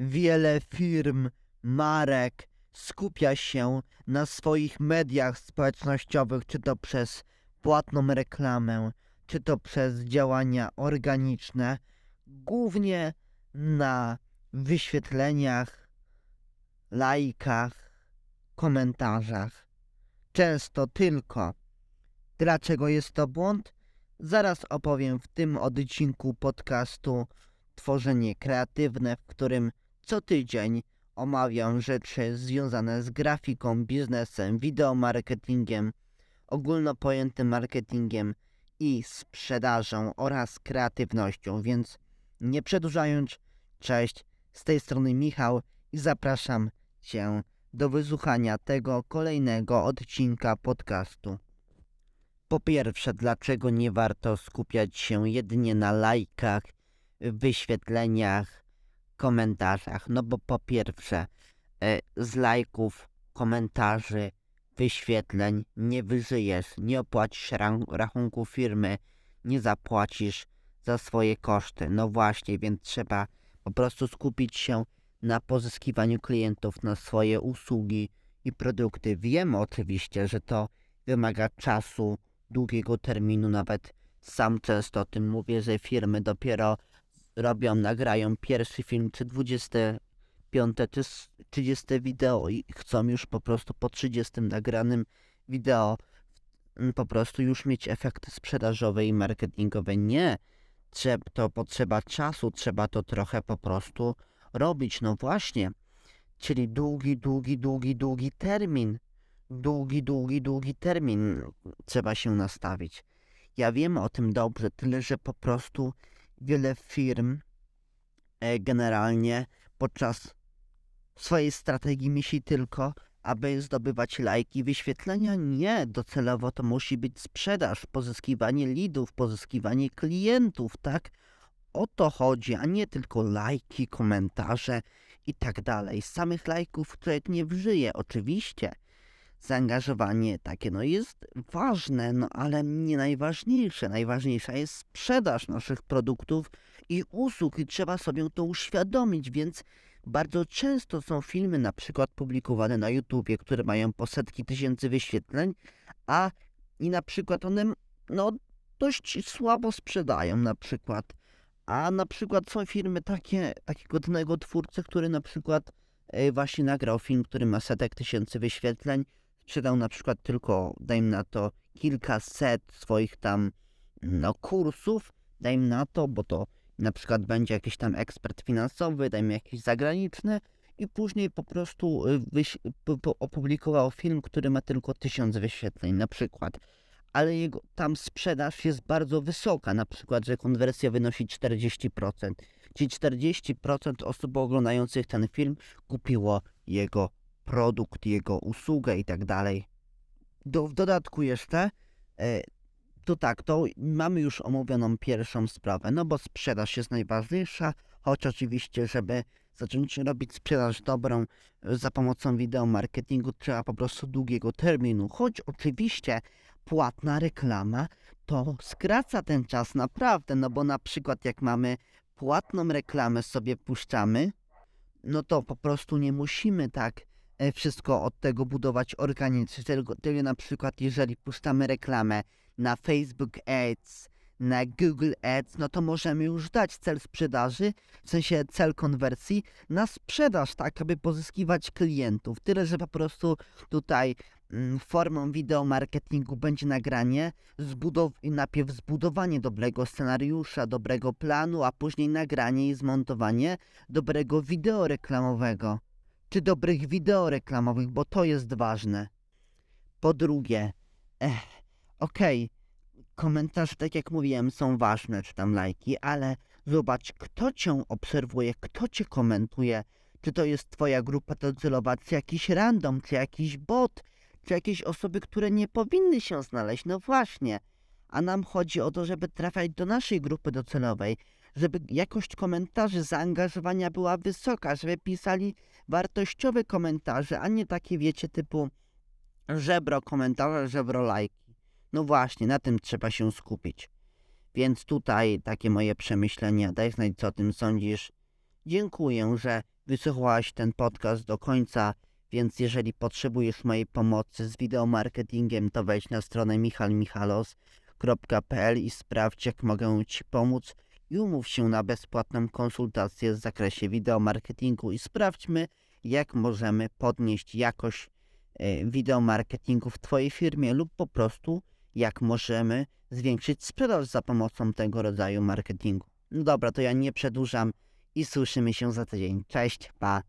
wiele firm, marek skupia się na swoich mediach społecznościowych, czy to przez płatną reklamę, czy to przez działania organiczne, głównie na wyświetleniach, lajkach, komentarzach. Często tylko. Dlaczego jest to błąd? Zaraz opowiem w tym odcinku podcastu Tworzenie Kreatywne, w którym co tydzień omawiam rzeczy związane z grafiką, biznesem, wideomarketingiem, ogólnopojętym marketingiem i sprzedażą oraz kreatywnością, więc nie przedłużając, cześć, z tej strony Michał i zapraszam Cię do wysłuchania tego kolejnego odcinka podcastu. Po pierwsze, dlaczego nie warto skupiać się jedynie na lajkach, wyświetleniach, komentarzach? No bo po pierwsze, e, z lajków, komentarzy, wyświetleń nie wyżyjesz, nie opłacisz rachunku firmy, nie zapłacisz za swoje koszty. No właśnie, więc trzeba po prostu skupić się na pozyskiwaniu klientów na swoje usługi i produkty. Wiem oczywiście, że to wymaga czasu, długiego terminu, nawet sam często o tym mówię, że firmy dopiero robią, nagrają pierwszy film czy 25 czy 30 wideo i chcą już po prostu po 30 nagranym wideo po prostu już mieć efekty sprzedażowe i marketingowe. Nie, to potrzeba czasu, trzeba to trochę po prostu robić. No właśnie, czyli długi, długi, długi, długi termin. Długi, długi, długi termin trzeba się nastawić. Ja wiem o tym dobrze, tyle że po prostu wiele firm e, generalnie podczas swojej strategii myśli tylko, aby zdobywać lajki, wyświetlenia. Nie, docelowo to musi być sprzedaż, pozyskiwanie lidów, pozyskiwanie klientów, tak? O to chodzi, a nie tylko lajki, komentarze i tak dalej. Z samych lajków człowiek nie wżyje, oczywiście. Zaangażowanie takie no jest ważne, no ale nie najważniejsze. Najważniejsza jest sprzedaż naszych produktów i usług i trzeba sobie to uświadomić, więc bardzo często są filmy na przykład publikowane na YouTubie, które mają po setki tysięcy wyświetleń, a i na przykład one no dość słabo sprzedają na przykład. A na przykład są firmy takie, takiego danego twórcy, który na przykład e, właśnie nagrał film, który ma setek tysięcy wyświetleń, sprzedał na przykład tylko, dajmy na to, kilkaset swoich tam no, kursów, dajmy na to, bo to na przykład będzie jakiś tam ekspert finansowy, dajmy jakiś zagraniczny i później po prostu y, opublikował film, który ma tylko tysiąc wyświetleń na przykład. Ale jego tam sprzedaż jest bardzo wysoka, na przykład, że konwersja wynosi 40%. Czyli 40% osób oglądających ten film kupiło jego produkt, jego usługę i tak dalej. Do, w dodatku jeszcze e, to tak, to mamy już omówioną pierwszą sprawę, no bo sprzedaż jest najważniejsza, choć oczywiście, żeby zacząć robić sprzedaż dobrą za pomocą wideo marketingu trzeba po prostu długiego terminu, choć oczywiście płatna reklama to skraca ten czas naprawdę, no bo na przykład jak mamy płatną reklamę sobie puszczamy, no to po prostu nie musimy tak e, wszystko od tego budować organicznie, tylko, tylko na przykład jeżeli puszczamy reklamę na Facebook Ads, na Google Ads, no to możemy już dać cel sprzedaży, w sensie cel konwersji na sprzedaż, tak aby pozyskiwać klientów. Tyle, że po prostu tutaj mm, formą wideo marketingu będzie nagranie, zbudow najpierw zbudowanie dobrego scenariusza, dobrego planu, a później nagranie i zmontowanie dobrego wideo reklamowego, czy dobrych wideo reklamowych, bo to jest ważne. Po drugie, eh, okej, okay, komentarze, tak jak mówiłem, są ważne, czy tam lajki, ale zobacz, kto cię obserwuje, kto cię komentuje, czy to jest twoja grupa docelowa, czy jakiś random, czy jakiś bot, czy jakieś osoby, które nie powinny się znaleźć, no właśnie. A nam chodzi o to, żeby trafiać do naszej grupy docelowej, żeby jakość komentarzy, zaangażowania była wysoka, żeby pisali wartościowe komentarze, a nie takie, wiecie, typu żebro komentarze, żebro lajki. No właśnie, na tym trzeba się skupić. Więc tutaj takie moje przemyślenia. Daj znać, co o tym sądzisz. Dziękuję, że wysłuchałaś ten podcast do końca, więc jeżeli potrzebujesz mojej pomocy z wideomarketingiem, to wejdź na stronę michalmichalos.pl i sprawdź, jak mogę Ci pomóc i umów się na bezpłatną konsultację w zakresie wideomarketingu i sprawdźmy, jak możemy podnieść jakość e, wideomarketingu w Twojej firmie lub po prostu jak możemy zwiększyć sprzedaż za pomocą tego rodzaju marketingu. No dobra, to ja nie przedłużam i słyszymy się za tydzień. Cześć, pa!